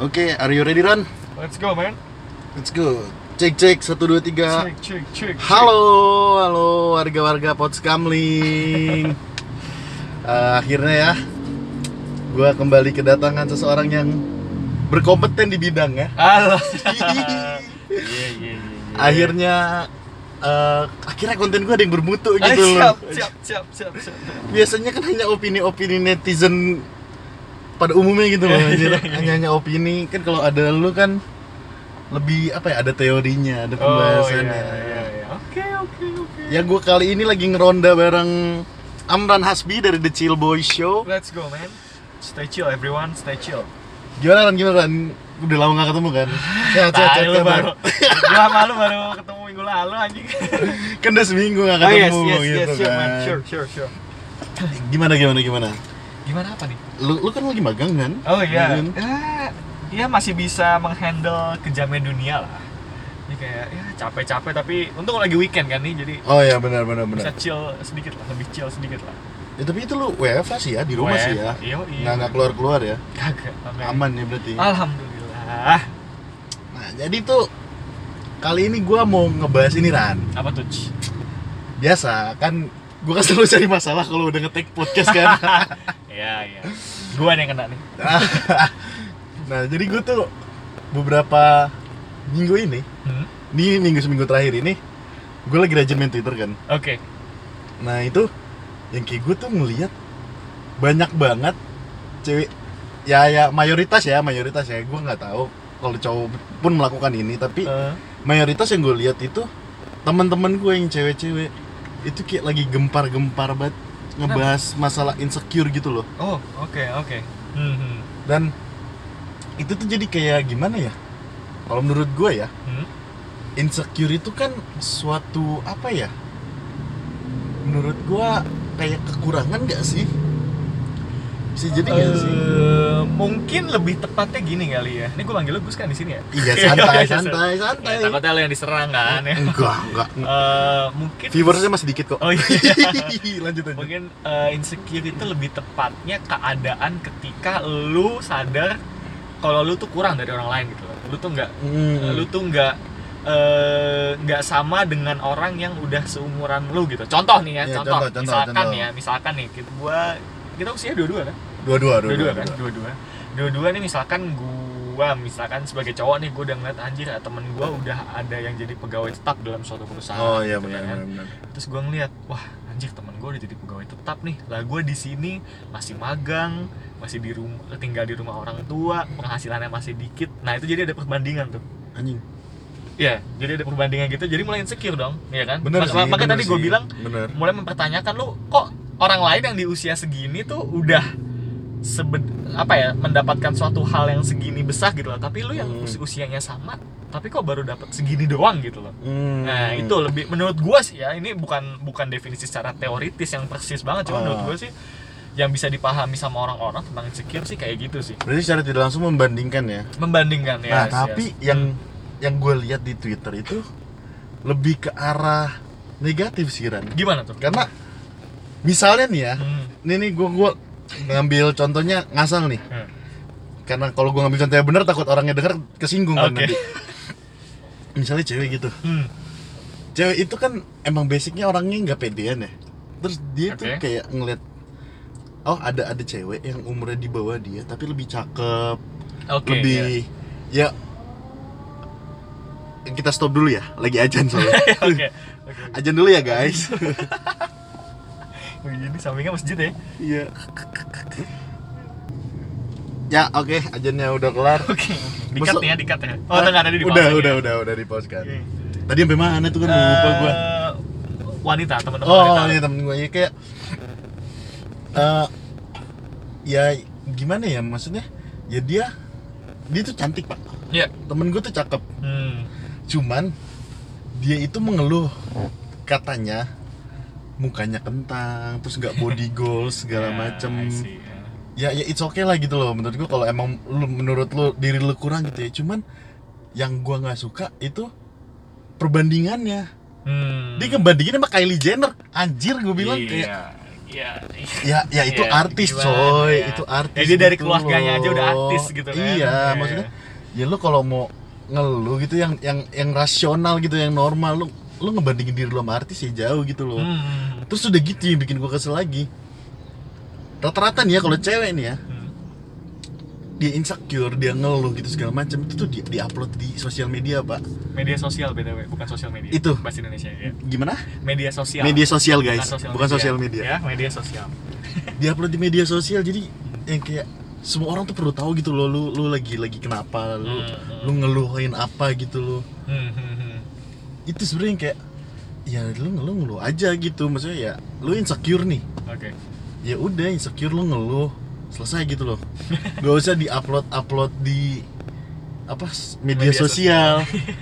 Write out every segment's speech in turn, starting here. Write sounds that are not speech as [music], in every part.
Oke, are you ready Ran? Let's go, man. Let's go. Cek cek satu dua tiga. Cek, cek, cek. Halo, halo warga-warga Potskamling. Eh, [laughs] akhirnya ya, gua kembali kedatangan seseorang yang berkompeten di bidangnya. Halo. [laughs] Iya, iya, iya. iya. Akhirnya, eh, akhirnya konten gua ada yang bermutu gitu siap, loh. siap, siap, siap, siap. Biasanya kan hanya opini-opini netizen pada umumnya gitu loh. [laughs] anjir. hanya hanya opini kan kalau ada lu kan lebih apa ya ada teorinya ada Oh, pembahasannya iya, iya, iya. Oke, oke, oke. Ya gue kali ini lagi ngeronda bareng Amran Hasbi dari The Chill Boy Show. Let's go, man. Stay chill, everyone. Stay chill. Gimana Ran? Gimana Ran? Udah lama gak ketemu kan? [laughs] Sehat, sehat, sehat, lu baru. [laughs] Gua malu baru ketemu minggu lalu anjing. Kan udah seminggu gak Oh ketemu yes, yes, gitu yes, sure, kan. man. Sure, sure, sure. Gimana, gimana, gimana? Gimana apa nih? Lu, lu kan lagi magang kan? Oh iya. Kan? Eh, ya masih bisa menghandle kejamnya dunia lah. Ini kayak ya capek-capek tapi untung lagi weekend kan nih jadi Oh ya benar, benar, bisa benar. chill sedikit lah, lebih chill sedikit lah. Ya, tapi itu lu WFH sih ya, di rumah sih ya. Iya, iya. Nggak, nggak keluar-keluar ya. Kagak. Aman ya berarti. Alhamdulillah. Nah, jadi tuh kali ini gua mau ngebahas ini Ran. Apa tuh? Biasa kan gua kan selalu cari masalah kalau udah nge-take podcast kan. [laughs] Iya, iya. Gua yang kena nih. [laughs] nah jadi gue tuh beberapa minggu ini Hmm? ini minggu seminggu terakhir ini gue lagi rajin main twitter kan Oke. nah itu yang kayak gue tuh ngeliat banyak banget cewek ya ya mayoritas ya mayoritas ya gue nggak tahu kalau cowok pun melakukan ini tapi Eh, mayoritas yang gue lihat itu teman-teman gue yang cewek-cewek itu kayak lagi gempar-gempar banget ngebahas masalah insecure gitu loh oh, oke, oke. Hmm, hmm. dan itu tuh jadi kayak gimana ya kalau menurut gue ya Hmm? insecure itu kan suatu apa ya menurut gue kayak kekurangan gak sih bisa jadi gak sih mungkin lebih tepatnya gini kali ya. Ini gue manggil lu Gus kan di sini ya? iya [laughs] santai santai santai Ya, takutnya lu yang diserang kan ya. enggak enggak [laughs] Eh, mungkin viewersnya masih dikit kok Oh iya. [laughs] lanjut lanjut Mungkin eh, insecure itu lebih tepatnya keadaan ketika lu sadar kalau lu tuh kurang dari orang lain gitu loh. Lu tuh nggak Hmm. lu tuh nggak nggak sama dengan orang yang udah seumuran lu gitu. Contoh nih ya, Iya, contoh. contoh, contoh, misalkan contoh. ya, misalkan nih kita gua kita usia dua-dua kan? Dua-dua Dua-dua kan? Dua-dua. Dua-dua nih misalkan gua misalkan sebagai cowok nih gua udah ngeliat anjir temen gua udah ada yang jadi pegawai tetap dalam suatu perusahaan. oh iya gitu benar kan. benar benar Terus gua ngeliat, wah anjir temen gue udah jadi pegawai tetap nih. Lah gue di sini masih magang, masih di rumah tinggal di rumah orang tua, penghasilannya masih dikit. Nah itu jadi ada perbandingan tuh. anjing Iya, jadi ada perbandingan gitu. Jadi mulai insecure dong, ya kan? benar Mak- sih makanya benar tadi gue bilang benar mulai mempertanyakan lu kok orang lain yang di usia segini tuh udah sebed apa ya mendapatkan suatu hal yang segini besar gitu loh tapi lu yang Hmm. usi- usianya sama tapi kok baru dapat segini doang gitu loh Hmm. Nah itu lebih menurut gua sih ya ini bukan bukan definisi secara teoritis yang persis banget cuma Oh. menurut gua sih yang bisa dipahami sama orang-orang tentang insecure sih kayak gitu sih berarti secara tidak langsung membandingkan ya membandingkan Nah, ya tapi yang yang gue lihat di Twitter itu lebih ke arah negatif sih Ran. gimana tuh Karena misalnya nih ya, Hmm. ini nih gue gua ngambil contohnya ngasal nih. Hmm. Karena kalau gue ngambil contohnya bener takut orangnya denger kesinggung kan Oke. nanti. Misalnya cewek gitu. Hmm. Cewek itu kan emang basicnya orangnya nggak pedean ya. Terus dia tuh Oke. kayak ngeliat Oh ada ada cewek yang umurnya di bawah dia tapi lebih cakep, oke lebih ya kita stop dulu ya lagi ajan soalnya ya. [laughs] oke oke ajan dulu ya guys [laughs] Ini sampingnya masjid ya? Iya. Ya oke ajannya udah kelar. Oke dikat Masa- nih ya dikat ya. Oh enggak tadi di udah udah udah udah di pause kan Oke. tadi sampai mana tuh kan? Lupa gua. Eh, wanita teman-teman oh wanita. iya temen gua. Ya kayak eh ya gimana ya maksudnya? Ya dia dia tuh cantik pak. Iya. temen gua tuh cakep. Hmm. cuman dia itu mengeluh katanya mukanya kentang terus nggak body [laughs] goals segala Ya, macem see, ya. ya ya it's okay lah gitu loh menurut gua kalau emang lu menurut lu diri lu kurang gitu ya cuman yang gua nggak suka itu perbandingannya Hmm. dia ngebandingin sama Kylie Jenner anjir gue bilang iya, kayak ya ya ya itu Iya, artis gimana coy ya? itu artis Ya, dia dari gitu keluarganya aja udah artis gitu kan. iya Iya. maksudnya ya lu kalau mau ngeluh gitu yang yang yang rasional gitu yang normal lu lu ngebandingin diri lu sama artis ya jauh gitu loh. Hmm. terus udah gitu yang bikin gua kesel lagi. Rata-rata nih ya kalau cewek nih ya Hmm. dia insecure dia ngeluh gitu segala macam itu tuh di, upload di sosial media pak. Media sosial btw bukan sosial media Itu. bahasa Indonesia ya. Gimana? Media sosial. Media sosial guys. bukan sosial media. Ya media sosial. [laughs] Di upload di media sosial jadi yang kayak semua orang tuh perlu tahu gitu loh lu lu lagi lagi kenapa lu Hmm. lu ngeluhin apa gitu loh. Hmm, hmm, hmm. Itu sebenarnya kayak ya lu ngeluh ngeluh aja gitu. Maksudnya ya lu insecure nih. Oke. Ya udah insecure lu ngeluh selesai gitu loh. Gak usah di upload upload di apa media, Media sosial.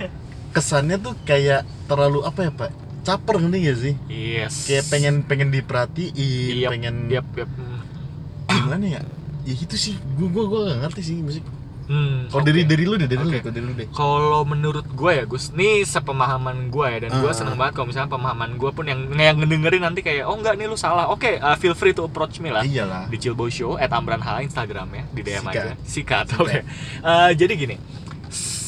[laughs] kesannya tuh kayak terlalu apa ya pak? Caper ngerti gak sih? Yes. Kayak pengen pengen diperhatiin Yap, pengen yap. Hmm. gimana ya? Ya itu sih gua gua gua gak ngerti sih. Musik Hmm, kalau oke. dari dari lu deh dari lu Oke. kalau dari lu deh Kalau menurut gue ya Gus, ini sepemahaman gue ya dan gue Ah. seneng banget kalau misalnya pemahaman gue pun yang yang ngedengerin nanti kayak oh enggak nih lu salah. Oke, uh, feel free to approach me lah. iyalah Di Cilbo Show at Amran Hala Instagram ya, di DM Sikat. aja. Sikat. Oke. Uh, jadi gini,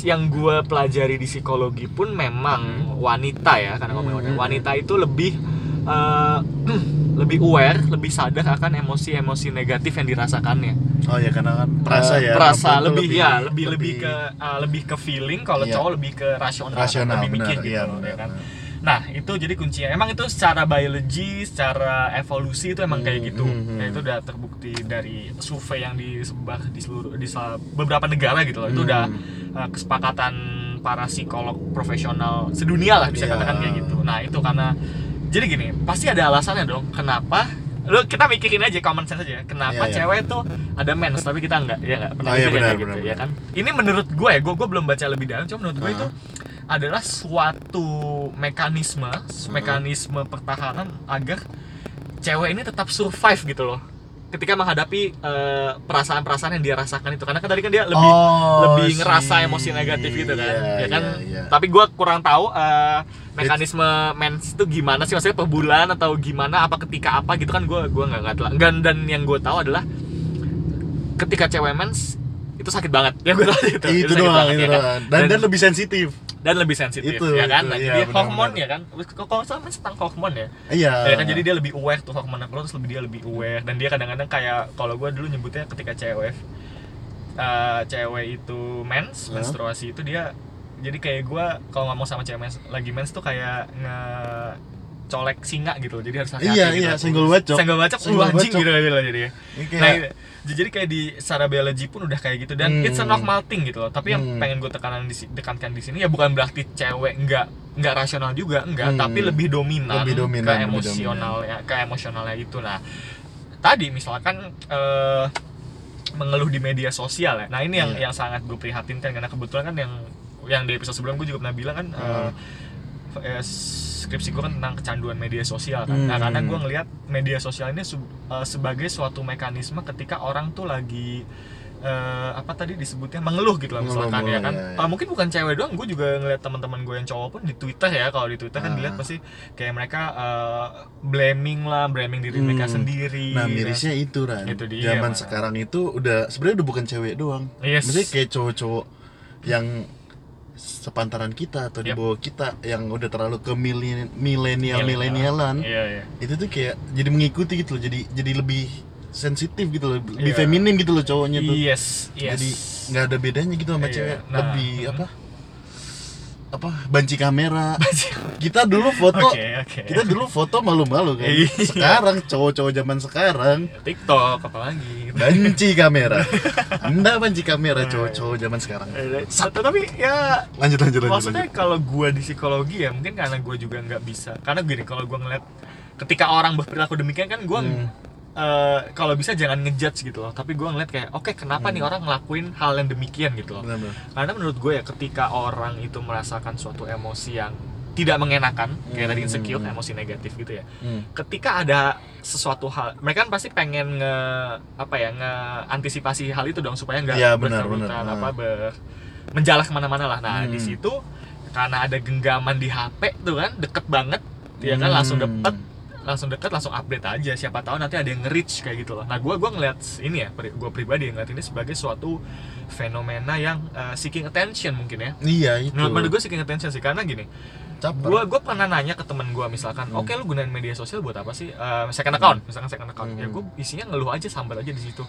yang gue pelajari di psikologi pun memang wanita ya karena Hmm. wanita itu lebih uh, [clears throat] lebih aware, lebih sadar akan emosi-emosi negatif yang dirasakannya oh ya karena kan perasa Eh, ya perasa tuh lebih, ya lebih lebih ke uh, lebih ke feeling kalau Iya. cowok lebih ke rasional, rasional lebih mikir gitu iya ya kan benar. nah itu jadi kuncinya emang itu secara biologi secara evolusi itu emang kayak Hmm, gitu hmm, hmm. Nah, itu udah terbukti dari survei yang disebar di seluruh di beberapa negara gitu loh itu udah uh, kesepakatan para psikolog profesional sedunia lah bisa Iya. katakan kayak gitu nah itu karena jadi gini pasti ada alasannya dong kenapa? Lu kita mikirin aja common sense aja kenapa Iya, iya. cewek tuh ada mens tapi kita enggak ya nggak pernah Oh, iya, ya benar, gitu benar, ya kan? Ini menurut gue ya gue gue belum baca lebih dalam cuma menurut gue Ah. itu adalah suatu mekanisme mekanisme pertahanan agar cewek ini tetap survive gitu loh ketika menghadapi eh, perasaan-perasaan yang dia rasakan itu. Karena kan tadi kan dia lebih Oh, lebih ngerasa emosi negatif gitu kan. Iya, ya kan? iya, iya. tapi gue kurang tahu eh, mekanisme mens itu gimana sih? Maksudnya per bulan atau gimana? Apa ketika apa gitu kan gue gua nggak nggak dan yang gue tahu adalah ketika cewek mens itu sakit banget. Ya gue tahu itu itu, sakit doang banget, itu ya kan? doang. Dan, dan lebih sensitif. Dan lebih sensitif Itu, ya kan? itu, Nah, iya, jadi hormon ya kan? Kalau mens tentang hormon ya? Iya. Ya kan? Jadi dia lebih aware tuh hormon keluar terus lebih dia lebih aware. Dan dia kadang-kadang kayak kalau gue dulu nyebutnya ketika cewek eh, cewek itu mens menstruasi itu dia jadi kayak gue kalau ngomong sama cewek mens, lagi mens tuh kayak nge colek singa gitu jadi harus hati-hati Iya, gitu. iya, senggol bacok. senggol bacok lu anjing gitu gitu loh jadi kayak- nah jadi kayak di secara biologi pun udah kayak gitu dan Hmm. it's a normal thing gitu loh tapi yang Hmm. pengen gue tekanan di tekankan di sini ya bukan berarti cewek nggak nggak rasional juga enggak Hmm. tapi lebih dominan, Lebih dominan, ke lebih emosional ya ke emosionalnya itu nah tadi misalkan eh, mengeluh di media sosial ya nah ini yang Iya. yang sangat gue prihatinkan karena kebetulan kan yang yang di episode sebelum gue juga pernah bilang kan eh, Hmm. Eh, skripsi gue kan tentang kecanduan media sosial kan. Nah, Hmm. karena gue ngelihat media sosial ini eh, sebagai suatu mekanisme ketika orang tuh lagi eh, apa tadi disebutnya mengeluh gitu lah misalkan ya kan. ya, ya. Eh, mungkin bukan cewek doang, gue juga ngeliat teman-teman gue yang cowok pun di Twitter ya. Kalau di Twitter kan Ah. dilihat pasti kayak mereka eh, blaming lah, blaming diri mereka Hmm. sendiri. Nah mirisnya itu Ran Itu dia, Zaman sekarang itu udah sebenarnya udah bukan cewek doang Yes. Maksudnya kayak cowok-cowok yang sepantaran kita atau di Yap. bawah kita yang udah terlalu ke milen- milenial milenialan Iya, iya. itu tuh kayak jadi mengikuti gitu loh jadi jadi lebih sensitif gitu loh lebih Iya. feminim gitu loh cowoknya tuh Yes, yes. jadi nggak ada bedanya gitu sama Iya, cewek nah. lebih apa apa banci kamera [laughs] kita dulu foto Oke, oke. kita dulu foto malu-malu kan Iya. sekarang cowok-cowok zaman sekarang TikTok apalagi. banci kamera [laughs] anda banci kamera Iya, cowok-cowok zaman sekarang Eh, tapi ya lanjut lanjut lanjut, maksudnya lanjut. kalau gue di psikologi ya mungkin karena gue juga nggak bisa karena gini kalau gue ngeliat ketika orang berperilaku demikian kan gue Hmm. Kalau bisa jangan ngejudge gitu loh tapi gue ngeliat kayak oke kenapa Hmm. nih orang ngelakuin hal yang demikian gitu loh Benar-benar. karena menurut gue ya ketika orang itu merasakan suatu emosi yang tidak mengenakan kayak tadi Hmm. insecure emosi negatif gitu ya Hmm. ketika ada sesuatu hal mereka kan pasti pengen nge apa ya nge antisipasi hal itu dong supaya nggak benar, berkerutan, benar. apa ber menjalar ke mana-mana lah nah di Hmm. situ karena ada genggaman di HP tuh kan deket banget dia kan Hmm. langsung dapet langsung dekat langsung update aja. Siapa tahu nanti ada yang nge-reach kayak gitu loh. Nah gue gua ngeliat ini ya gue pribadi ngeliat ini sebagai suatu fenomena yang uh, seeking attention mungkin ya. Iya itu. Menurut, menurut gue seeking attention sih karena gini gue gue pernah nanya ke temen gue misalkan Hmm. oke lu gunain media sosial buat apa sih? Eh, second account misalkan second account. Hmm. ya gue isinya ngeluh aja sambat aja di situ.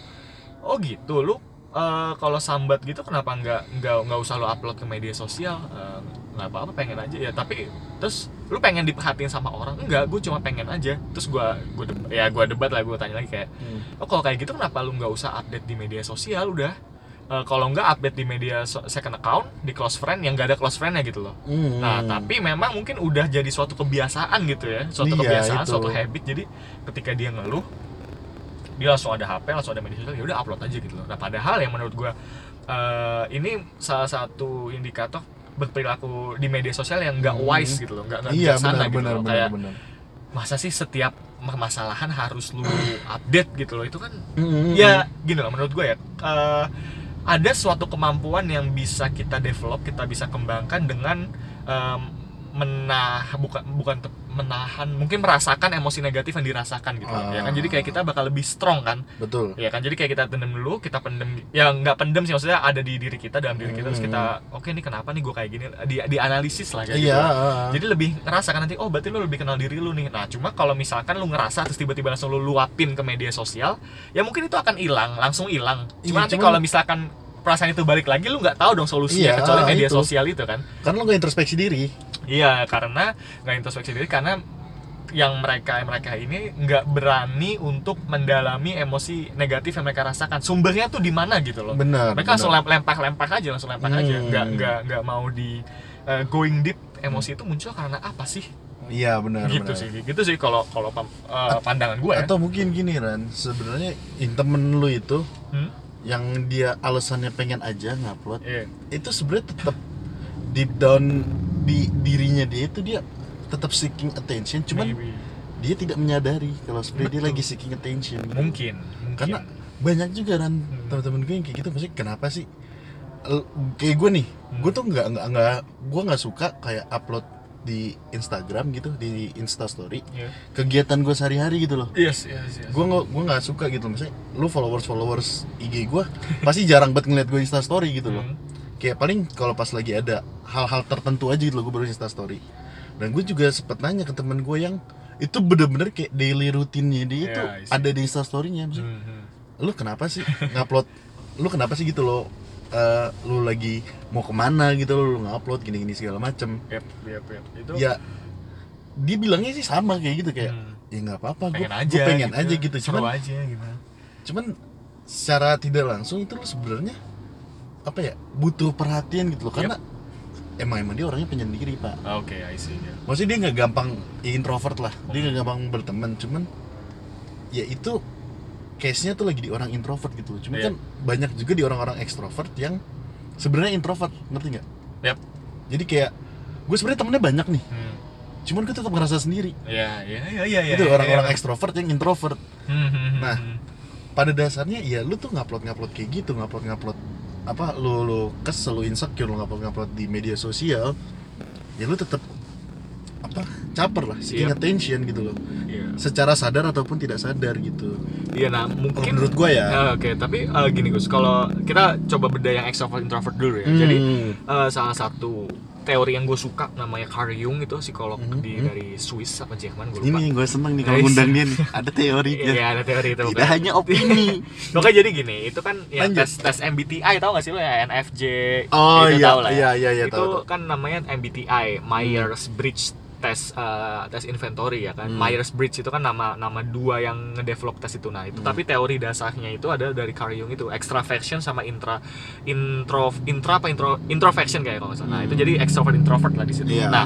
Oh gitu lu eh, kalau sambat gitu kenapa nggak nggak nggak usah lu upload ke media sosial? Eh, nggak apa-apa pengen aja ya tapi terus lu pengen diperhatiin sama orang enggak gue cuma pengen aja terus gue gue ya gue debat lah gue tanya lagi kayak Hmm. oh kalau kayak gitu kenapa lu nggak usah update di media sosial udah Eh, kalau nggak update di media second account di close friend yang nggak ada close friendnya gitu loh Hmm. Nah, tapi memang mungkin udah jadi suatu kebiasaan gitu ya, suatu Iya, kebiasaan, itu. suatu habit. Jadi ketika dia ngeluh, dia langsung ada HP, langsung ada media sosial, ya udah upload aja gitu loh. Nah, padahal yang menurut gua eh, ini salah satu indikator berperilaku di media sosial yang nggak Hmm. wise gitu loh, nggak iya bijaksana benar gitu benar loh. benar Kayak benar masa sih setiap permasalahan harus lu update gitu loh. Itu kan Hmm, ya gini loh menurut gue ya eh, ada suatu kemampuan yang bisa kita develop kita bisa kembangkan dengan em, menah bukan bukan menahan mungkin merasakan emosi negatif yang dirasakan gitu loh, ya kan? Ah. jadi kayak kita bakal lebih strong kan? Betul. Ya kan? Jadi kayak kita pendem dulu kita pendem ya nggak pendem sih maksudnya ada di diri kita dalam diri kita terus kita oke nih kenapa nih gue kayak gini? Di dianalisis lah kayak iya gitu. ah. jadi lebih ngerasakan nanti oh berarti lu lebih kenal diri lu nih. Nah cuma kalau misalkan lu ngerasa terus tiba-tiba langsung lu luapin ke media sosial ya mungkin itu akan hilang langsung hilang. Cuma Iya, nanti cuman- kalau misalkan perasaan itu balik lagi lu nggak tahu dong solusinya Iya, kecuali media itu. sosial itu kan. Karena lo gak introspeksi diri iya karena nggak introspeksi diri karena yang mereka mereka ini nggak berani untuk mendalami emosi negatif yang mereka rasakan sumbernya tuh di mana gitu loh benar mereka langsung benar. lem- lempar-lempar aja langsung lempar aja Hmm. nggak nggak nggak mau di uh, going deep emosi itu muncul karena apa sih iya benar gitu benar. sih gitu sih kalau kalau uh, pandangan gue ya atau mungkin gini Ran sebenarnya temen lu itu Hmm? yang dia alasannya pengen aja ngupload Iya. itu sebenarnya tetap deep down di dirinya dia itu dia tetap seeking attention cuman Maybe. dia tidak menyadari kalau sebenarnya dia lagi seeking attention mungkin mungkin karena banyak juga kan Hmm. teman-teman gue yang kayak gitu maksudnya kenapa sih kayak gue nih Hmm. gue tuh nggak nggak nggak gue nggak suka kayak upload di Instagram gitu di Insta Story Iya. kegiatan gue sehari-hari gitu loh yes yes yes gue nggak gue nggak suka gitu maksudnya lu followers followers IG gue pasti jarang banget ngeliat gue Insta Story gitu loh Hmm. Kayak paling kalau pas lagi ada hal-hal tertentu aja gitu loh gue baru Insta Story. Dan gue juga sempet nanya ke temen gue yang itu bener-bener kayak daily rutinnya dia itu Yeah, I see. ada di Insta Story-nya. Maksudnya Hmm, lu kenapa sih ngupload lu kenapa sih gitu loh eh, lu lagi mau ke mana gitu lu ngupload gini-gini segala macem. Yep, yep, yep. itu ya dia bilangnya sih sama kayak gitu kayak Hmm. ya nggak apa-apa gue pengen aja pengen aja gitu. Cuman aja gitu. cuman secara tidak langsung itu lu sebenarnya apa ya butuh perhatian gitu loh karena emang emang dia orangnya penyendiri pak oke I see ya. maksudnya dia nggak gampang introvert lah dia nggak gampang berteman cuman ya itu case nya tuh lagi di orang introvert gitu loh. cuma Iya. kan banyak juga di orang-orang ekstrovert yang sebenarnya introvert ngerti nggak Yap. jadi kayak gue sebenarnya temennya banyak nih Hmm. cuman gue tetap ngerasa sendiri ya ya ya ya ya itu orang-orang ya. ekstrovert yang introvert Hmm, hmm, hmm, Nah, pada dasarnya ya lu tuh ngupload ngupload kayak gitu ngupload ngupload apa lu lu kesel lu insecure lu ngupload ngupload di media sosial ya lu tetap apa caper lah seeking Iya. attention gitu loh Iya. secara sadar ataupun tidak sadar gitu Iya, nah kalau mungkin menurut gua ya Ya, Oke, tapi eh, gini Gus, kalau kita coba beda yang extrovert introvert dulu ya. Hmm. Jadi eh, salah satu teori yang gue suka namanya Carl Jung itu psikolog Hmm, di hmm. dari Swiss apa Jerman gue lupa. ini gue seneng nih kalau Nice. ngundang dia nih [laughs] ada teorinya Iya, ada teori itu. tidak bukan? hanya opini [laughs] Pokoknya jadi gini, itu kan ya Lanjut. tes tes MBTI tau gak sih lo ya NFJ oh itu iya tau lah ya. iya iya iya itu tahu tahu. kan namanya MBTI Myers Briggs tes eh, tes inventory ya kan. Hmm. Myers Briggs itu kan nama nama dua yang ngedevelop tes itu. Nah itu Hmm. tapi teori dasarnya itu ada dari Carl Jung itu extraversion sama intra intro intra apa intro introversion kayak kalau nggak salah. Nah itu Hmm. jadi extrovert introvert lah di situ. Iya. Nah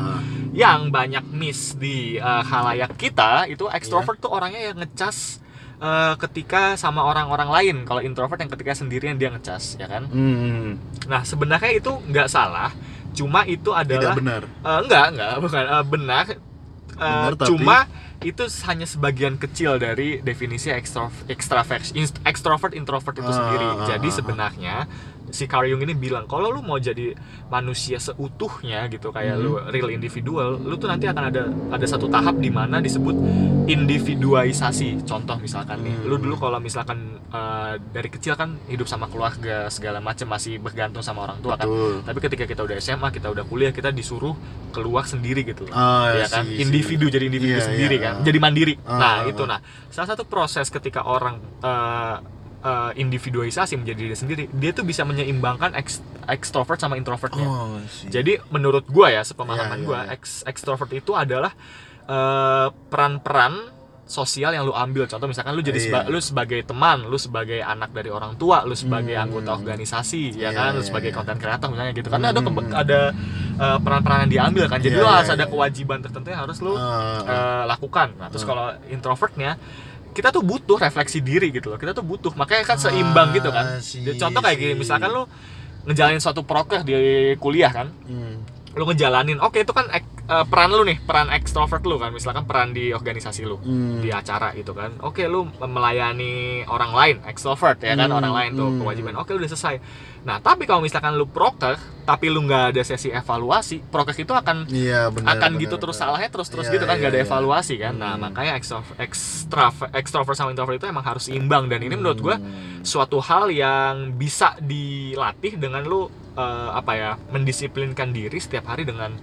yang banyak miss di eh, halayak kita itu extrovert tuh orangnya yang ngecas eh, ketika sama orang-orang lain. Kalau introvert yang ketika sendirian dia ngecas ya kan? Hmm, nah sebenarnya itu nggak salah cuma itu tidak adalah benar Eh, enggak, enggak, bukan eh, benar. Eh, Benar, tapi- cuma itu hanya sebagian kecil dari definisi extro extravert inst- extrovert introvert itu Ah, sendiri. ah, Jadi ah, ah. Si Carl Jung ini bilang kalau lu mau jadi manusia seutuhnya gitu kayak Hmm. lu real individual, lu tuh nanti akan ada ada satu tahap di mana disebut individualisasi. Contoh misalkan nih, lu Hmm. dulu kalau misalkan eh, dari kecil kan hidup sama keluarga segala macam masih bergantung sama orang tua kan. Betul. Tapi ketika kita udah SMA, kita udah kuliah, kita disuruh keluar sendiri gitu loh. Ah, ya kan? si- si- Individu jadi individu Iya, sendiri iya. kan. Jadi mandiri. Ah, nah, ah, itu ah. nah. Salah satu proses ketika orang eh, eh, individualisasi menjadi diri sendiri, dia tuh bisa menyeimbangkan ex- extrovert sama introvertnya. Oh. Jadi menurut gua ya, sepemahaman Iya, iya, gua, iya. ex- extrovert itu adalah eh, peran-peran sosial yang lu ambil. Contoh misalkan lu jadi seba- Iya. lu sebagai teman, lu sebagai anak dari orang tua, lu sebagai Hmm. anggota organisasi, ya Iya, kan, lu iya, sebagai iya. konten kreator misalnya gitu. Karena ada Hmm. kebe- ada eh, peran-peran yang diambil kan. Jadi Iya, lu iya, harus ada iya. kewajiban tertentu yang harus lu ah. eh, lakukan. Nah, terus Ah. kalau introvertnya kita tuh butuh refleksi diri gitu loh. Kita tuh butuh. Makanya kan seimbang gitu kan. Ah, si- Contoh kayak gini, si. misalkan lu ngejalanin suatu proker di kuliah kan, Hmm. Lu ngejalanin oke itu kan ek- eh, peran lu nih peran ekstrovert lu kan misalkan peran di organisasi lu Hmm. di acara gitu kan oke lu melayani orang lain ekstrovert ya kan Hmm, orang lain tuh hmm. kewajiban oke lu udah selesai nah tapi kalau misalkan lu proker tapi lu nggak ada sesi evaluasi proker itu akan Iya, benar. akan benar, gitu terus benar. salahnya terus terus Iya, gitu kan iya, nggak ada iya. evaluasi kan nah Hmm. makanya ekstrovert ekstrovert ekstrovert sama introvert itu emang harus seimbang dan ini menurut gua Hmm. suatu hal yang bisa dilatih dengan lu eh, apa ya mendisiplinkan diri setiap hari dengan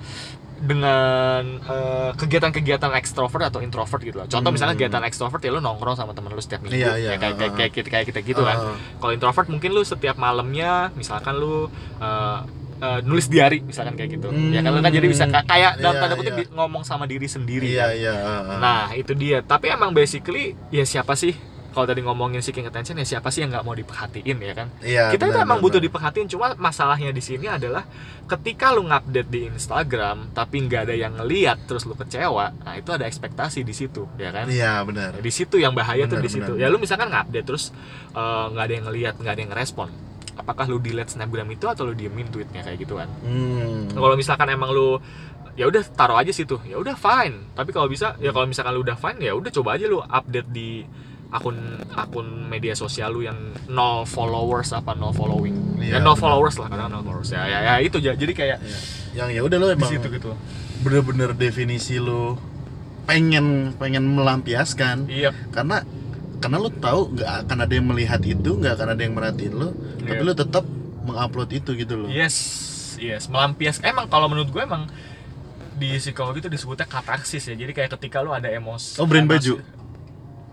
dengan eh, kegiatan-kegiatan ekstrovert atau introvert gitu loh. Contoh Hmm. misalnya kegiatan ekstrovert ya lu nongkrong sama temen lu setiap minggu. Iya, iya, Ya, kayak, kayak, uh-uh. kayak, kita- kayak kita gitu kan. Ah. Kalau introvert mungkin lu setiap malamnya misalkan lu eh, eh, nulis diary misalkan kayak gitu. Ya kan kan jadi bisa ka- kayak dalam Iya, tanda kutip iya. ngomong sama diri sendiri. Iya, kan. iya. ah. Nah itu dia. Tapi emang basically ya siapa sih kalau tadi ngomongin seeking attention ya siapa sih yang nggak mau diperhatiin ya kan? Iya, kita itu emang butuh diperhatiin cuma masalahnya di sini adalah ketika lu ngupdate di Instagram tapi nggak ada yang ngeliat terus lu kecewa nah itu ada ekspektasi di situ ya kan? Iya, benar. di situ yang bahaya tuh Benar, di situ ya lu misalkan ngupdate terus eh, nggak ada yang ngeliat nggak ada yang ngerespon. Apakah lu delete snapgram itu atau lu diemin tweetnya kayak gitu kan? Hmm. kalau misalkan emang lu ya udah taruh aja situ. Ya udah fine. Tapi kalau bisa ya kalau misalkan lu udah fine ya udah coba aja lu update di akun akun media sosial lu yang no followers apa no following ya Iya, no benar. followers lah karena no followers ya ya, ya itu ja- jadi kayak Iya. Yang ya udah lo emang situ gitu bener-bener definisi lo pengen pengen melampiaskan iya karena karena lo tahu nggak akan ada yang melihat itu nggak akan ada yang merhatiin lo tapi Iya. lo tetap mengupload itu gitu loh yes yes melampias emang kalau menurut gue emang di psikologi itu disebutnya katarsis ya jadi kayak ketika lu ada emosi Oh, brand baju?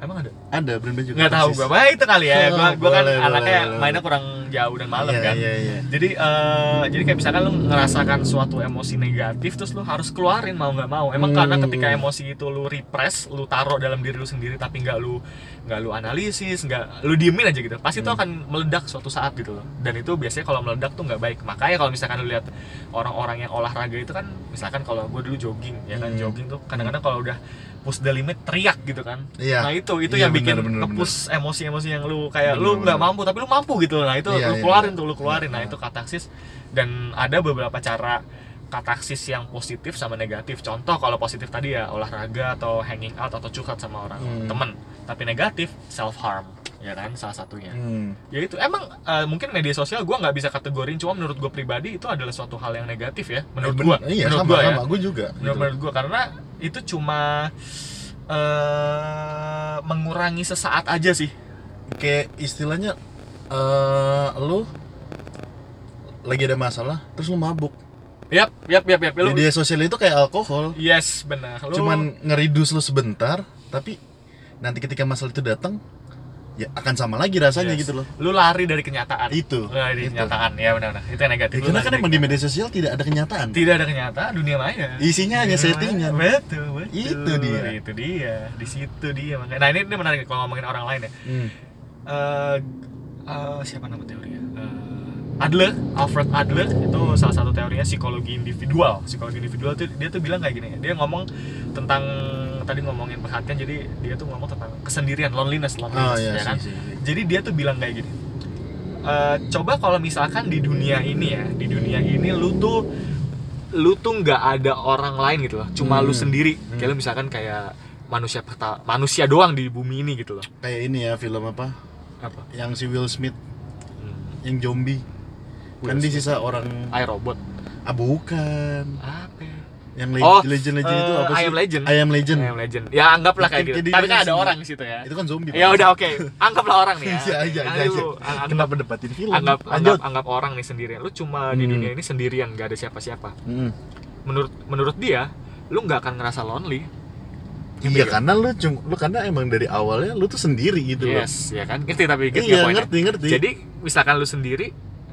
Emang ada ada brand baju tahu Katarsis. gue bah itu kali ya Oh, gue gue kan boleh, anaknya boleh, mainnya kurang jauh dan malam Iya, kan iya, iya. jadi eh, jadi kayak misalkan lu ngerasakan suatu emosi negatif terus lu harus keluarin mau nggak mau emang Hmm. karena ketika emosi itu lu repress lu taruh dalam diri lu sendiri tapi nggak lu nggak lu analisis nggak lu diemin aja gitu pasti itu Hmm. akan meledak suatu saat gitu loh dan itu biasanya kalau meledak tuh nggak baik makanya kalau misalkan lu lihat orang-orang yang olahraga itu kan misalkan kalau gue dulu jogging ya kan Hmm. jogging tuh kadang-kadang kalau udah push the limit teriak gitu kan. Iya. nah itu itu Iya, yang bikin nge-push emosi-emosi yang lu kayak Benar, lu nggak mampu tapi lu mampu gitu. Nah itu Iya, lu iya, keluarin iya. tuh lu keluarin. Nah Iya. itu kataksis. Dan ada beberapa cara kataksis yang positif sama negatif. Contoh kalau positif tadi ya olahraga atau hanging out atau curhat sama orang Hmm. temen. Tapi negatif self harm ya kan salah satunya Hmm. ya itu emang eh, mungkin media sosial gua nggak bisa kategorin cuma menurut gue pribadi itu adalah suatu hal yang negatif ya menurut Eh, bener. iya menurut gua ya sama gue juga menurut, gitu. menurut gua karena itu cuma eh mengurangi sesaat aja sih kayak istilahnya eh lu lagi ada masalah terus lu mabuk Yap, yap, yap, yap. Lu, media sosial itu kayak alkohol yes, benar. Lu, cuman ngeridus lu sebentar tapi nanti ketika masalah itu datang ya akan sama lagi rasanya yes. gitu loh Lu lari dari kenyataan. Itu, Lu lari dari itu. kenyataan. Ya benar-benar. Itu yang negatif. Ya, karena kan emang di media sosial tidak ada kenyataan tidak ada kenyataan dunia maya. isinya hanya Dunia settingan maya. Betul, betul. Itu dia. Itu dia. Di situ dia makanya. Nah, ini ini menarik kalau ngomongin orang lain ya. Hmm. Eh eh, siapa nama teorinya? Eh, Adler, Alfred Adler itu salah satu teorinya psikologi individual. Psikologi individual tuh dia tuh bilang kayak gini. Dia ngomong tentang tadi ngomongin perhatian jadi dia tuh ngomong tentang kesendirian, loneliness, oh loneliness iya ya kan. sih, sih. Jadi dia tuh bilang kayak gini. "Eh, coba kalau misalkan di dunia ini ya, di dunia ini lu tuh lu tuh nggak ada orang lain gitu loh, cuma Hmm. lu sendiri. Hmm. Kayak lu misalkan kayak manusia perta manusia doang di bumi ini gitu loh kayak ini ya film apa apa yang si Will Smith hmm. yang zombie kan Will di sisa orang iRobot ah bukan. Apa? Ya? yang le- Oh, legend legend itu eh, apa sih I Am Legend. I Am Legend. I Am Legend. Ya anggaplah kayak gitu. tapi kan dia ada orang di situ ya. Itu kan zombie ya udah oke. [laughs] Anggaplah orang nih ya. Iya, iya, iya, iya. anggap, kenapa debatin film? anggap, anggap anggap orang nih sendirian. Lu cuma di Hmm. dunia ini sendirian gak ada siapa-siapa. Mm. menurut menurut dia lu nggak akan ngerasa lonely. Iya karena lu cung lu karena emang dari awalnya lu tuh sendiri gitu loh. Yes ya kan? Ngerti tapi ngerti iya ngerti ngerti. Jadi misalkan lu sendiri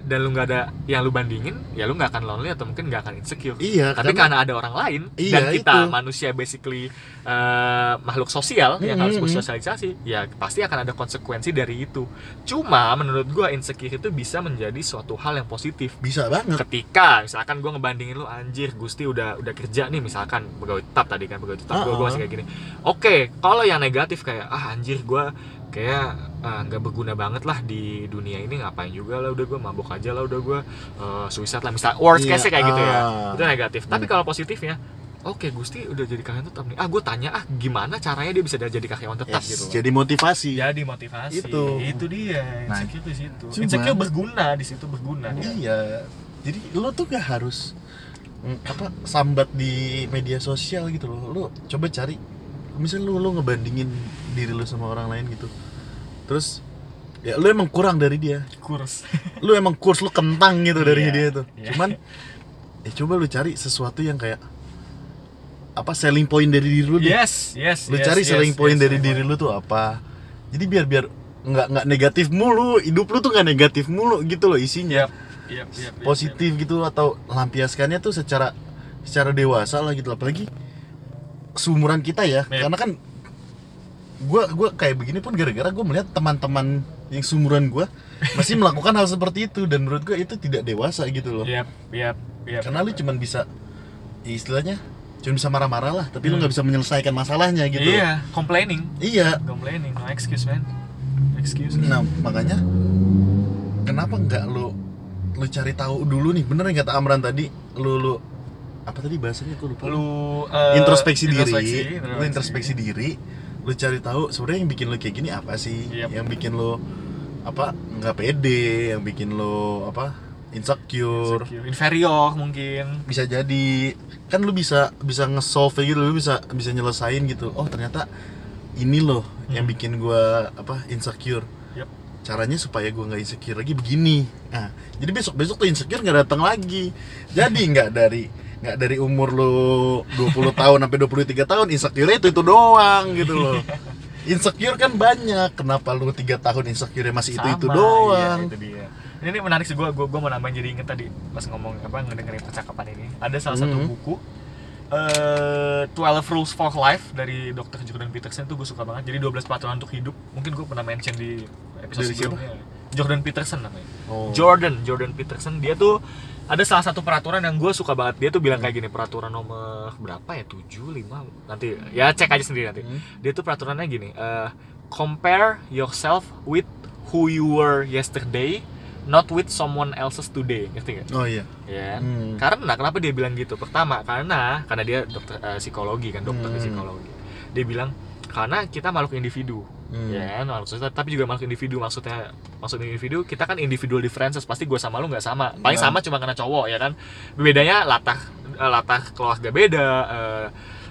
dan lu nggak ada yang lu bandingin ya lu nggak akan lonely atau mungkin nggak akan insecure iya tapi karena ada orang lain Iya, dan kita itu. manusia basically eh, makhluk sosial yang Mm, harus mm, mm. bersosialisasi ya pasti akan ada konsekuensi dari itu cuma menurut gua insecure itu bisa menjadi suatu hal yang positif bisa banget ketika misalkan gua ngebandingin lu anjir Gusti udah udah kerja nih misalkan pegawai tetap tadi kan pegawai tetap gua, gua Uh-uh. masih kayak gini oke kalau yang negatif kayak ah anjir gua kayak ah, nggak berguna banget lah di dunia ini ngapain juga lah udah gua mabok aja lah udah gua eh, suicide lah misal worst Iya, case kayak gitu ya. ah. itu negatif. Tapi Hmm. kalau positifnya oke Gusti udah jadi karyawan tetap nih. Ah gue tanya ah gimana caranya dia bisa jadi karyawan tetap Yes, gitu loh. jadi motivasi. Jadi motivasi. Itu. itu dia Nah, insecure di situ. cuman- insecure berguna di situ berguna iya. Jadi lu tuh gak harus mm, apa sambat di media sosial gitu loh. Lu coba cari misalnya lu lu ngebandingin diri lu sama orang lain gitu terus ya lu emang kurang dari dia. Kurs. [laughs] Lu emang kurs lu kentang gitu dari Iya, dia tuh. iya. cuman ya coba lu cari sesuatu yang kayak apa selling point dari diri lu deh. yes yes lu yes, cari yes, selling point yes, dari yes. diri lu tuh apa. Jadi biar biar nggak nggak negatif mulu. Hidup lu tuh nggak negatif mulu gitu loh isinya. Yap, yap, yap, positif gitu atau lampiaskannya tuh secara secara dewasa lah gitu apalagi seumuran kita ya. Yap. karena kan gua gua kayak begini pun gara-gara gua melihat teman-teman yang seumuran gua masih melakukan hal seperti itu. Dan menurut gua itu tidak dewasa gitu loh. Yap yap yap. Karena lu cuman bisa ya istilahnya cuma bisa marah-marah lah. Tapi lu Hmm. nggak bisa menyelesaikan masalahnya gitu iya complaining. Iya. Complaining no excuse man. Excuse. Nah makanya kenapa nggak lu lu cari tahu dulu nih? Bener yang kata Amran tadi lu lu apa tadi bahasanya? Aku lupa. Lu eh, introspeksi, diri. introspeksi, lu introspeksi. diri lu cari tahu sebenarnya yang bikin lu kayak gini apa sih? Yap. yang bikin lu apa nggak pede yang bikin lu apa insecure. Insecure. inferior mungkin. Bisa jadi. Kan lu bisa bisa nge-solve gitu lu bisa bisa nyelesain gitu. Oh ternyata ini loh yang Hmm. bikin gua apa insecure. Caranya supaya gua nggak insecure lagi begini. Nah jadi besok besok tuh insecure nggak datang lagi. Jadi nggak dari nggak dari umur lu 20 tahun sampai 23 tahun insecure itu itu doang gitu loh insecure kan banyak kenapa lu tiga tahun insecure masih itu itu Sama, doang iya, itu dia. Ini, ini menarik sih gue gue gue mau nambahin jadi inget tadi pas ngomong apa ngedengerin percakapan ini. Ada salah satu Mhm. buku eh 12 Rules for Life dari Dr. Jordan Peterson itu gue suka banget. Jadi 12 peraturan untuk hidup. Mungkin gue pernah mention di episode Dari siapa? sebelumnya. Jordan Peterson namanya. oh. Jordan, Jordan Peterson dia tuh ada salah satu peraturan yang gue suka banget. Dia tuh bilang kayak gini, peraturan nomor berapa ya? 7, 5 nanti ya cek aja sendiri nanti Hmm. dia tuh peraturannya gini eh, compare yourself with who you were yesterday not with someone else's today ngerti gak? oh iya ya Hmm. karena kenapa dia bilang gitu pertama karena karena dia dokter eh, psikologi kan dokter Hmm. psikologi dia bilang karena kita makhluk individu Hmm. ya makhluk sosial tapi juga makhluk individu maksudnya maksud individu kita kan individual differences pasti gue sama lu nggak sama paling Nah. sama cuma karena cowok ya kan bedanya latar eh, latar keluarga beda eh,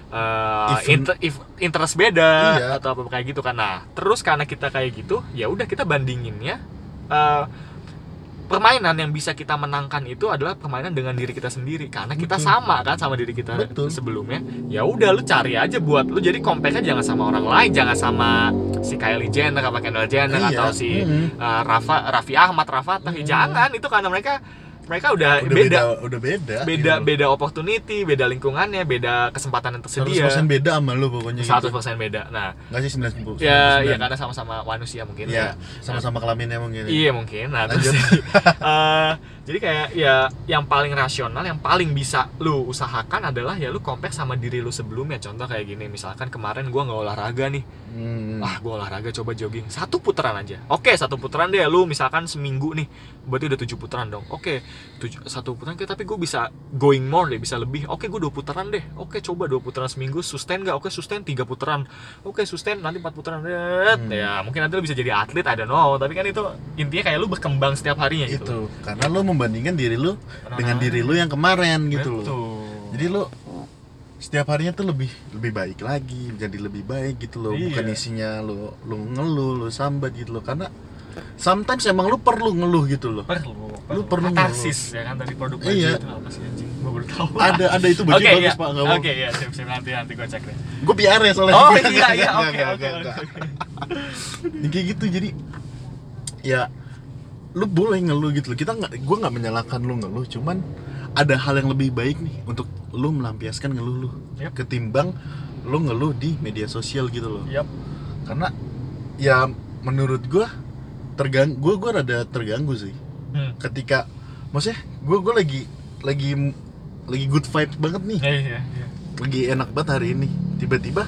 eh, Even- inter- if- interest beda Iya. atau apa kayak gitu kan nah terus karena kita kayak gitu ya udah kita bandinginnya eh, permainan yang bisa kita menangkan itu adalah permainan dengan diri kita sendiri karena kita Betul. sama kan sama diri kita Betul. sebelumnya ya udah lu cari aja buat lu jadi compare jangan sama orang lain jangan sama si Kylie Jenner apa Kendall Jenner Iya. atau si Mm-mm. uh, Rafa Raffi Ahmad Ya Mm. jangan itu karena mereka mereka udah, udah beda beda, udah beda beda gitu. beda opportunity beda lingkungannya beda kesempatan yang tersedia 100% beda sama lu pokoknya 100% gitu. beda nah Nggak sih 90 ya ya karena sama-sama manusia mungkin Iya, sama-sama kelaminnya mungkin. ya. Iya mungkin. Nah, terus Lanjut. [laughs] jadi kayak ya yang paling rasional, yang paling bisa lu usahakan adalah ya lu compare sama diri lu sebelumnya. Contoh kayak gini, misalkan kemarin gua nggak olahraga nih, Hmm. ah gue olahraga coba jogging. Satu putaran aja. Oke satu putaran deh lu misalkan seminggu nih. Berarti udah tujuh putaran dong. Oke tujuh, satu putaran tapi gue bisa going more deh bisa lebih. Oke gue dua putaran deh. Oke coba dua putaran seminggu sustain gak oke sustain tiga putaran. Oke sustain nanti empat putaranDet. Hmm. ya mungkin nanti lu bisa jadi atlet I don't know. Tapi kan itu intinya kayak lu berkembang setiap harinya gitu. Itu karena lu membandingkan diri lu dengan Ah. diri lu yang kemarin gitu loh jadi lu setiap harinya tuh lebih lebih baik lagi jadi lebih baik gitu loh Iya. bukan isinya lu lu ngeluh lu sambat gitu loh karena sometimes emang lu perlu ngeluh gitu loh perlu Lu perlu katarsis ya kan tadi produk baju Iya. itu apa sih anjing gue baru tahu ada ada itu baju Oke, bagus iya. pak nggak mau Oke, iya, siap, siap. Nanti, nanti gue cek deh. gue PR ya soalnya Oh, iya, iya, [laughs] oke, oke, oke. Ya, kayak gitu jadi ya lu boleh ngeluh gitu loh kita nggak gue nggak menyalahkan lu ngeluh cuman ada hal yang lebih baik nih untuk lu melampiaskan ngeluh lu Yap. ketimbang lu ngeluh di media sosial gitu loh Yap. karena ya menurut gue tergang gue gue rada terganggu sih Hmm. ketika maksudnya gue gue lagi lagi lagi good vibes banget nih Iya, iya, iya. lagi enak banget hari ini tiba-tiba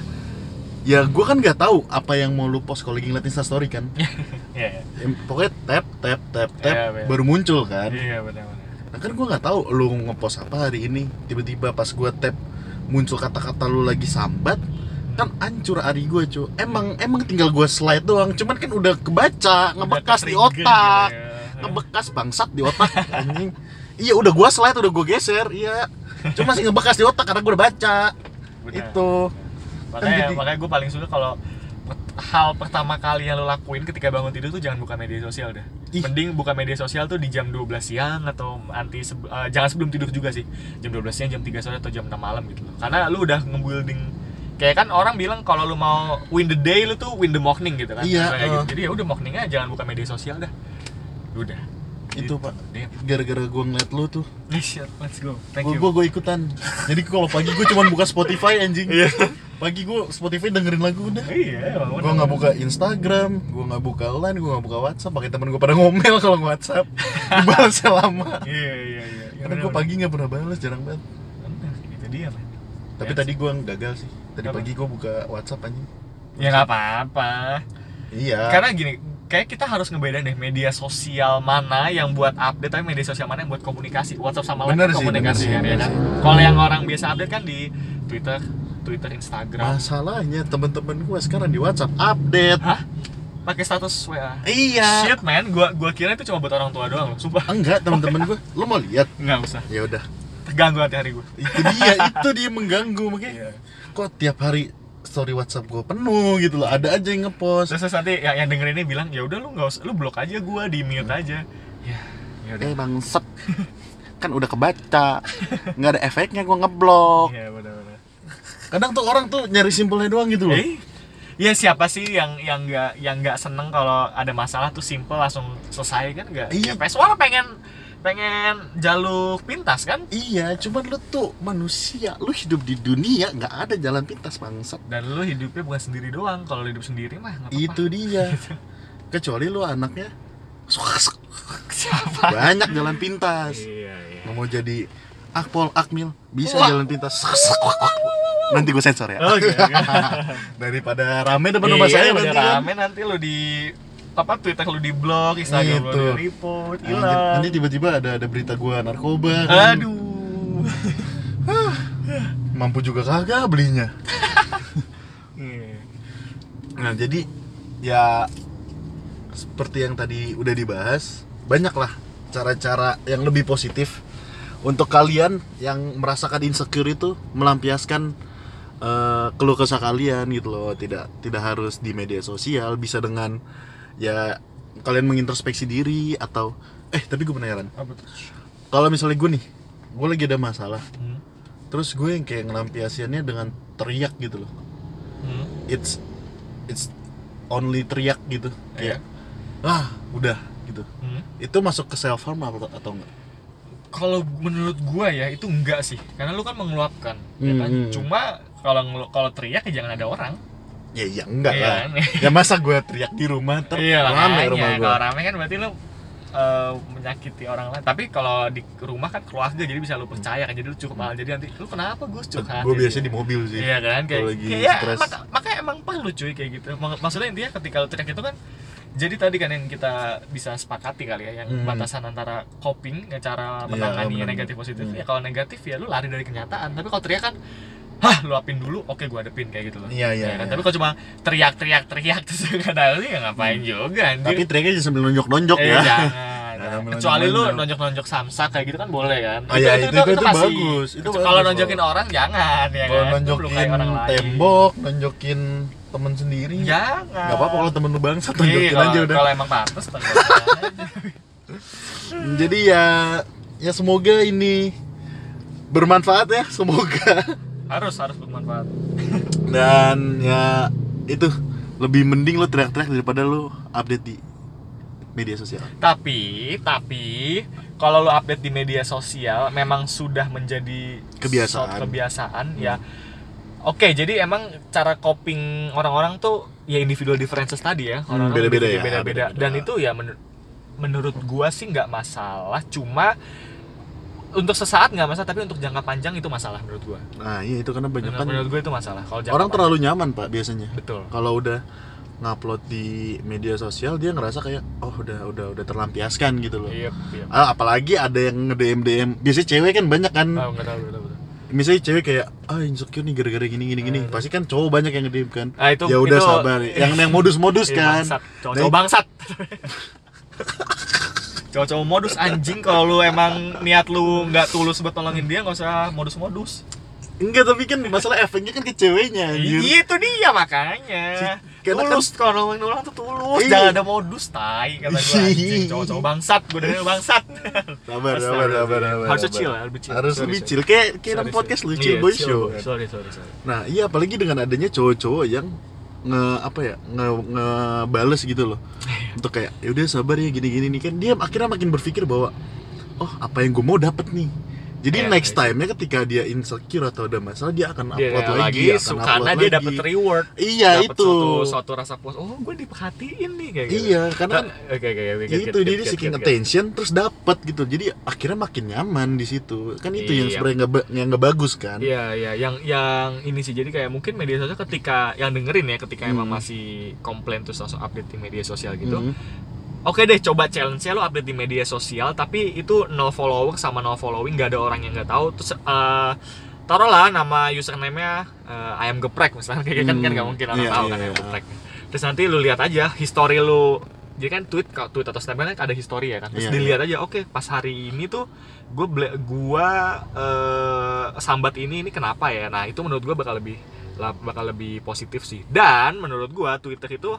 ya gue kan nggak tahu apa yang mau lu post kalau lagi ngeliat instastory kan [laughs] Iya, iya. Em, pokoknya tap tap tap tap Iya, iya. baru muncul kan Iya, benar-benar. nah kan gue nggak tahu lu ngepost apa hari ini tiba-tiba pas gue tap muncul kata-kata lu lagi sambat kan hancur hari gue cu emang emang tinggal gue slide doang cuman kan udah kebaca ngebekas di ke-trigger otak gitu ya. ngebekas bangsat di otak [laughs] anjing iya udah gua slide udah gua geser iya cuma masih ngebekas di otak karena gua udah baca Benar. itu Makanya, Kan jadi- makanya gue paling suka kalau hal pertama kali yang lo lakuin ketika bangun tidur tuh jangan buka media sosial deh. Ih. Mending buka media sosial tuh di jam 12 siang atau nanti sebe- eh, jangan sebelum tidur juga sih. Jam 12 siang, jam 3 sore atau jam 6 malam gitu loh. Karena lu udah nge-building kayak kan orang bilang kalau lu mau win the day lu tuh win the morning gitu kan. Iya, uh. gitu. Jadi ya udah morningnya jangan buka media sosial dah. Udah. itu pak Damn. gara-gara gua ngeliat lu tuh [laughs] let's go. Thank you. gua, gua ikutan jadi kalau pagi gua cuma buka Spotify anjing Iya. Pagi gua Spotify dengerin lagu udah Iya, bener. nggak buka Instagram gua nggak buka line gua nggak buka WhatsApp pakai temen gua pada ngomel kalau WhatsApp [laughs] dibalasnya lama Iya, iya, iya. karena gua pagi nggak pernah balas jarang banget itu dia, man. tapi Ya, tadi gua gagal sih tadi Apa? pagi gua buka WhatsApp anjing Ya nggak apa-apa. iya Karena gini, kayak kita harus ngebedain deh media sosial mana yang buat update tapi media sosial mana yang buat komunikasi. WhatsApp sama lain kan sih, komunikasi bener kan sih, ya bener kan. sih. Kalau yang orang biasa update kan di Twitter, Twitter, Instagram. Masalahnya temen-temen gue sekarang di WhatsApp update. Hah? Pakai status WA. Iya. Shit man, gua gua kira itu cuma buat orang tua doang loh, sumpah. Enggak, temen-temen gue. Lo mau lihat? Enggak usah. Ya udah. Terganggu hati hari gua. Itu dia, itu dia mengganggu makanya. Iya. Kok tiap hari story WhatsApp gue penuh gitu loh. Ada aja yang ngepost. Terus, terus nanti yang, yang denger ini bilang, "Ya udah lu nggak usah, lu blok aja gua, di mute aja." Ya, ya udah. Eh bangsat. kan udah kebaca. Nggak ada efeknya gue ngeblok. Iya, benar-benar. Kadang tuh orang tuh nyari simpelnya doang gitu loh. Eh, ya siapa sih yang yang nggak yang nggak seneng kalau ada masalah tuh simple langsung selesai kan nggak? Iya. Ya, PS1 pengen pengen jalur pintas kan? Iya, cuman lu tuh manusia. Lu hidup di dunia nggak ada jalan pintas bangsat. Dan lu hidupnya bukan sendiri doang. Kalau hidup sendiri mah nggak apa-apa. Itu dia. [laughs] Kecuali lu anaknya [laughs] Siapa? banyak jalan pintas. Iya, iya. Nggak mau jadi akpol akmil bisa Wah. jalan pintas nanti gue sensor ya Oke. oke. [laughs] daripada rame depan rumah saya iya, udah nanti kan. rame nanti lu di apa Twitter lu di blog, Instagram Gitu. lu di report, Nanti- hilang. nanti tiba-tiba ada ada berita gue narkoba kan. Aduh. [laughs] mampu juga kagak belinya [laughs] Iya. nah jadi ya seperti yang tadi udah dibahas banyak lah cara-cara yang lebih positif untuk kalian yang merasakan insecure itu melampiaskan eh, keluh kesah kalian gitu loh tidak tidak harus di media sosial bisa dengan ya kalian mengintrospeksi diri atau eh tapi gue penasaran kalau misalnya gue nih gue lagi ada masalah Hmm. terus gue yang kayak ngelampiasiannya dengan teriak gitu loh Hmm. it's it's only teriak gitu Iya. kayak ah udah gitu Hmm. itu masuk ke self harm atau, atau enggak Kalau menurut gua ya itu enggak sih, karena lu kan mengeluapkan, ya kan? Hmm. Cuma kalau kalau teriak ya jangan ada orang. ya ya enggak Iya lah kan? ya masa gue teriak di rumah [laughs] ter Iya rame rumah gue Kalau rame kan berarti lu eh, menyakiti orang lain. Tapi kalau di rumah kan keluarga jadi bisa lu percaya kan. Jadi lu cukup malah jadi nanti lu kenapa Gus curhat? gue Jadi- biasanya di mobil sih Iya kan kayak, lagi kayak stres. maka- makanya emang perlu cuy kayak gitu Mak- maksudnya intinya ketika lu teriak itu kan jadi tadi kan yang kita bisa sepakati kali ya yang Hmm. batasan antara coping ya cara Iya, menangani benar-benar. negatif positif Hmm. ya kalau negatif ya lu lari dari kenyataan tapi kalau teriak kan hah lu apin dulu oke gua adepin kayak gitu loh Iya, iya, Ya kan? iya. tapi kalau cuma teriak teriak [laughs] teriak terus gak ada ya ngapain juga anjir Tapi teriaknya jangan sambil nonjok-nonjok eh, ya. jangan Jangan kecuali lu nonjok-nonjok. samsak kayak gitu kan boleh kan Oh, iya, itu- itu- itu bagus. Itu kalau bagus, nonjokin kalau- orang jangan ya Kalau kan nonjokin orang lain. tembok, nonjokin temen sendiri. jangan Gak apa-apa kalau temen lu bangsa Iya, tonjokin aja udah. kalau emang pantas aja. Jadi ya ya semoga ini bermanfaat ya, semoga. harus harus bermanfaat Dan ya itu lebih mending lu teriak-teriak daripada lu update di media sosial. tapi tapi kalau lu update di media sosial memang sudah menjadi Kebiasaan. kebiasaan ya oke jadi emang cara coping orang-orang tuh ya individual differences tadi ya Hmm, orang-orang beda-beda ya, beda-beda dan itu ya menur- menurut gua sih nggak masalah cuma untuk sesaat nggak masalah tapi untuk jangka panjang itu masalah menurut gua Nah, iya itu karena banyak menurut, kan menurut gua itu masalah kalau orang panjang. terlalu nyaman, Pak, biasanya. betul Kalau udah ngupload di media sosial dia ngerasa kayak oh udah udah udah terlampiaskan gitu loh. iya iya Ah, apalagi ada yang nge-DM DM. Biasanya cewek kan banyak kan. Oh, tahu tahu, tahu. Misalnya cewek kayak ah insecure nih gara-gara gini gini gini. Hmm. Pasti kan cowok banyak yang nge-DM kan. Ah, itu- ya udah itu- sabar. [laughs] Yang yang modus-modus Iya, kan. bangsat. Cowok-cowok bangsat. Cowok-cowok modus anjing kalau lu emang niat lu nggak tulus buat nolongin dia nggak usah modus-modus. Enggak, tapi kan masalah efeknya kan ke ceweknya anjir. Iya, Itu dia makanya. Si- karena kan- tulus kalau nolongin orang tuh tulus, Iya. jangan ada modus tai kata gue [laughs] anjing. Cowok-cowok bangsat, gue dengerin bangsat. Sabar, sabar, sabar, sabar. Harus chill lebih chill. Harus lebih chill. Kayak kayak podcast lu, sorry. chill Iya, boy show. Sorry, sorry, sorry. Nah, iya apalagi dengan adanya cowok-cowok yang nge apa ya nge ngebales gitu loh untuk kayak ya udah sabar ya gini-gini nih kan dia akhirnya makin berpikir bahwa oh apa yang gue mau dapet nih jadi Iya, next iya. time-nya ketika dia insecure atau ada masalah dia akan Dia upload lagi, lagi, akan upload karena dia lagi. dapat reward. iya Dapet itu Suatu, suatu rasa puas. Oh, gue diperhatiin nih kayak gitu. iya karena kan Oke oke oke. ya get, itu get, dia get, seeking get, get. attention terus dapat gitu jadi akhirnya makin nyaman di situ kan itu yang Iya. sebenarnya nggak yang nggak bagus kan Iya iya yang yang ini sih jadi kayak mungkin media sosial ketika yang dengerin ya ketika emang Hmm. masih komplain terus langsung update di media sosial gitu. Hmm. Oke deh coba challenge lo update di media sosial tapi itu no follower sama no following nggak ada orang yang nggak tahu terus eh taruhlah nama username-nya eh, ayam geprek misalnya [laughs] kayak gitu kan Hmm. kan nggak mungkin orang Iya, tahu iya, kan ayam iya. geprek. Terus nanti lu lihat aja history lu jadi kan tweet kalau tweet atau snapgram kan ada history ya kan terus Iya, dilihat aja oke pas hari ini tuh gue gua eh, sambat ini ini kenapa ya nah itu menurut gue bakal lebih bakal lebih positif sih dan menurut gue twitter itu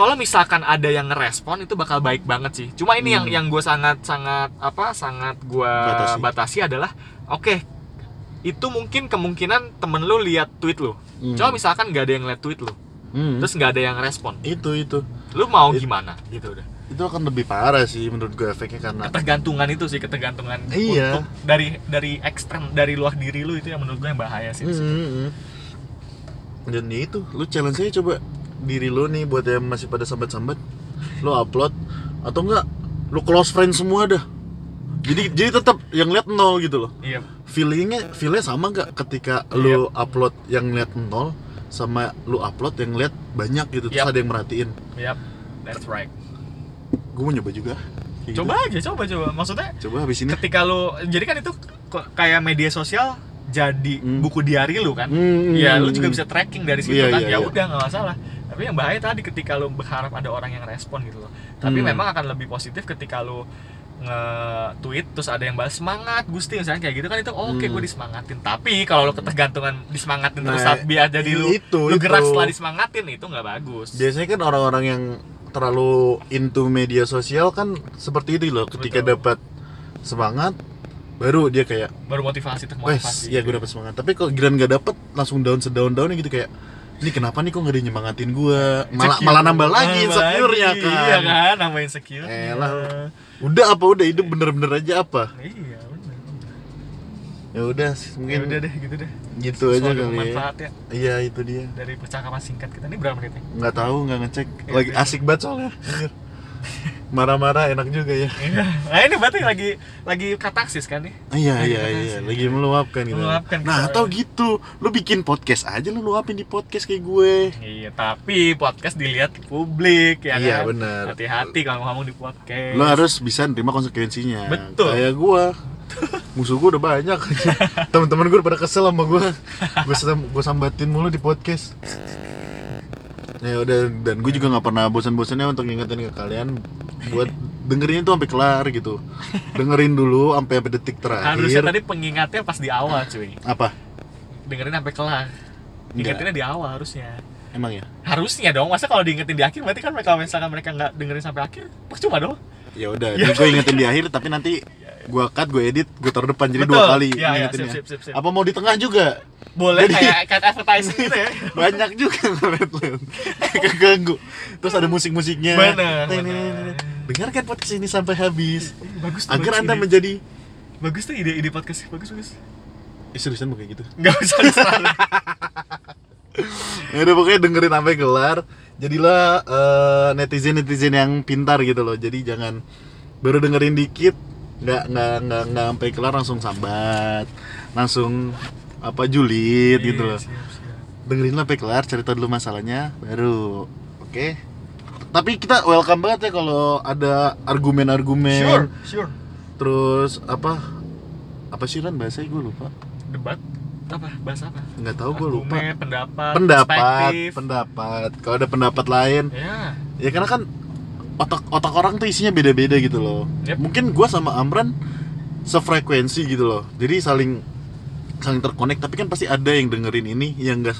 kalau misalkan ada yang ngerespon itu bakal baik banget sih cuma ini yang Hmm. yang gue sangat sangat apa sangat gue Batasi. batasi. adalah oke itu mungkin kemungkinan temen lu lihat tweet lu Hmm. coba misalkan nggak ada yang lihat tweet lu Hmm. terus nggak ada yang respon itu itu lu mau It- gimana gitu udah itu akan lebih parah sih menurut gue efeknya karena ketergantungan itu sih ketergantungan Iya. untuk dari dari ekstrem dari luar diri lu itu yang menurut gue yang bahaya sih situ. Hmm, hmm. dan ya itu lu challenge aja coba diri lu nih buat yang masih pada sambat-sambat lu upload atau enggak lu close friend semua dah. Jadi jadi tetap yang lihat nol gitu loh. Iya. Feelingnya feelnya sama nggak ketika lu upload yang lihat nol sama lu upload yang lihat banyak gitu terus Yap. ada yang merhatiin? Yap that's right. Gue mau nyoba juga. Kayak coba aja coba coba. Maksudnya gitu. coba habis ini. ketika lu jadi kan itu kayak media sosial jadi Hmm. buku diari lu kan? Hmm, ya hmm, lu juga hmm. bisa tracking dari situ Iya, kan? iya, ya iya. udah nggak masalah tapi yang bahaya tadi ketika lu berharap ada orang yang respon gitu loh tapi Hmm. memang akan lebih positif ketika lu nge-tweet terus ada yang balas semangat Gusti misalnya kayak gitu kan itu oke Hmm. gue disemangatin tapi kalau lu ketergantungan disemangatin terus Nah, saat biar jadi lu itu, lu itu. gerak setelah disemangatin itu nggak bagus biasanya kan orang-orang yang terlalu into media sosial kan seperti itu loh ketika dapat semangat baru dia kayak baru motivasi wes termotivasi ya gue dapat semangat tapi kalau giliran gak dapet langsung down sedaun daunnya gitu kayak ini kenapa nih kok gak nyemangatin gue malah Insecure. malah nambah lagi insecure-nya kan. Iya kan nambah insecure Elah. udah apa udah? Hidup bener-bener aja apa? Iya bener ya udah ya mungkin udah deh gitu deh. gitu aja kali ya. ya. Iya itu dia. Dari percakapan singkat kita. Ini berapa menit nih? Nggak tahu nggak ngecek. Lagi asik banget soalnya. [laughs] marah-marah enak juga ya Iya. Nah ini berarti lagi lagi kataksis kan nih? iya Lagi iya iya lagi meluapkan gitu Meluapkan. nah atau gitu lu bikin podcast aja lu luapin di podcast kayak gue Iya, tapi podcast dilihat publik ya Iya, kan? benar. Hati-hati kalau ngomong di podcast. lu harus bisa nerima konsekuensinya Betul. kayak gue musuh gue udah banyak [laughs] teman-teman gue udah pada kesel sama gue gue sambatin mulu di podcast ya udah dan gue juga nggak pernah bosan-bosannya untuk ngingetin ke kalian buat dengerin itu sampai kelar gitu dengerin dulu sampai sampai detik terakhir Harusnya tadi pengingatnya pas di awal, cuy. apa Dengerin sampai kelar. Ingetinnya di awal harusnya. emang ya Harusnya dong. Masa kalau diingetin di akhir berarti kan mereka misalkan mereka nggak dengerin sampai akhir, percuma dong. ya udah Ya. gue ingetin di akhir tapi nanti gue cut gue edit gue taruh depan jadi Betul. dua kali iya, ngingetinnya. sip, sip, sip, sip. apa mau di tengah juga Boleh Jadi- kayak kayak advertising gitu ya. [laughs] banyak juga ngeliat keganggu terus ada musik-musiknya Bener, Teng, bener. teng. dengarkan podcast ini sampai habis Bagus tuh. agar bagus anda ide. menjadi bagus tuh ide-ide podcast bagus bagus. eh, seriusan mau kayak gitu Nggak usah [laughs] ya udah pokoknya dengerin sampai kelar jadilah netizen netizen yang pintar gitu loh jadi jangan baru dengerin dikit nggak nggak nggak nggak sampai kelar langsung sambat langsung apa julid gitu Iya, loh siap, siap. dengerin sampai kelar cerita dulu masalahnya baru oke tapi kita welcome banget ya kalau ada argumen-argumen Sure, sure. terus apa apa sih Ran bahasanya gue lupa Debat apa? Bahasa apa? nggak tahu gue lupa pendapat, pendapat pendapat kalau ada pendapat lain Ya. ya karena kan otak otak orang tuh isinya beda-beda gitu loh Yep. mungkin gua sama Amran sefrekuensi gitu loh jadi saling saling terkonek tapi kan pasti ada yang dengerin ini yang enggak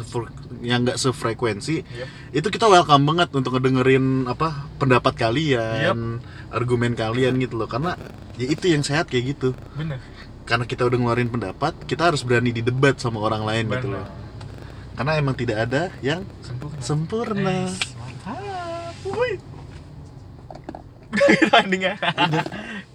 yang enggak sefrekuensi Yep. itu kita welcome banget untuk ngedengerin apa pendapat kalian argumen kalian gitu loh karena ya itu yang sehat kayak gitu Bener. karena kita udah ngeluarin pendapat kita harus berani didebat sama orang lain gitu Bener. loh karena emang tidak ada yang Sempurna. sempurna Nice. Mantap. Gitu. [laughs] Udah. [laughs]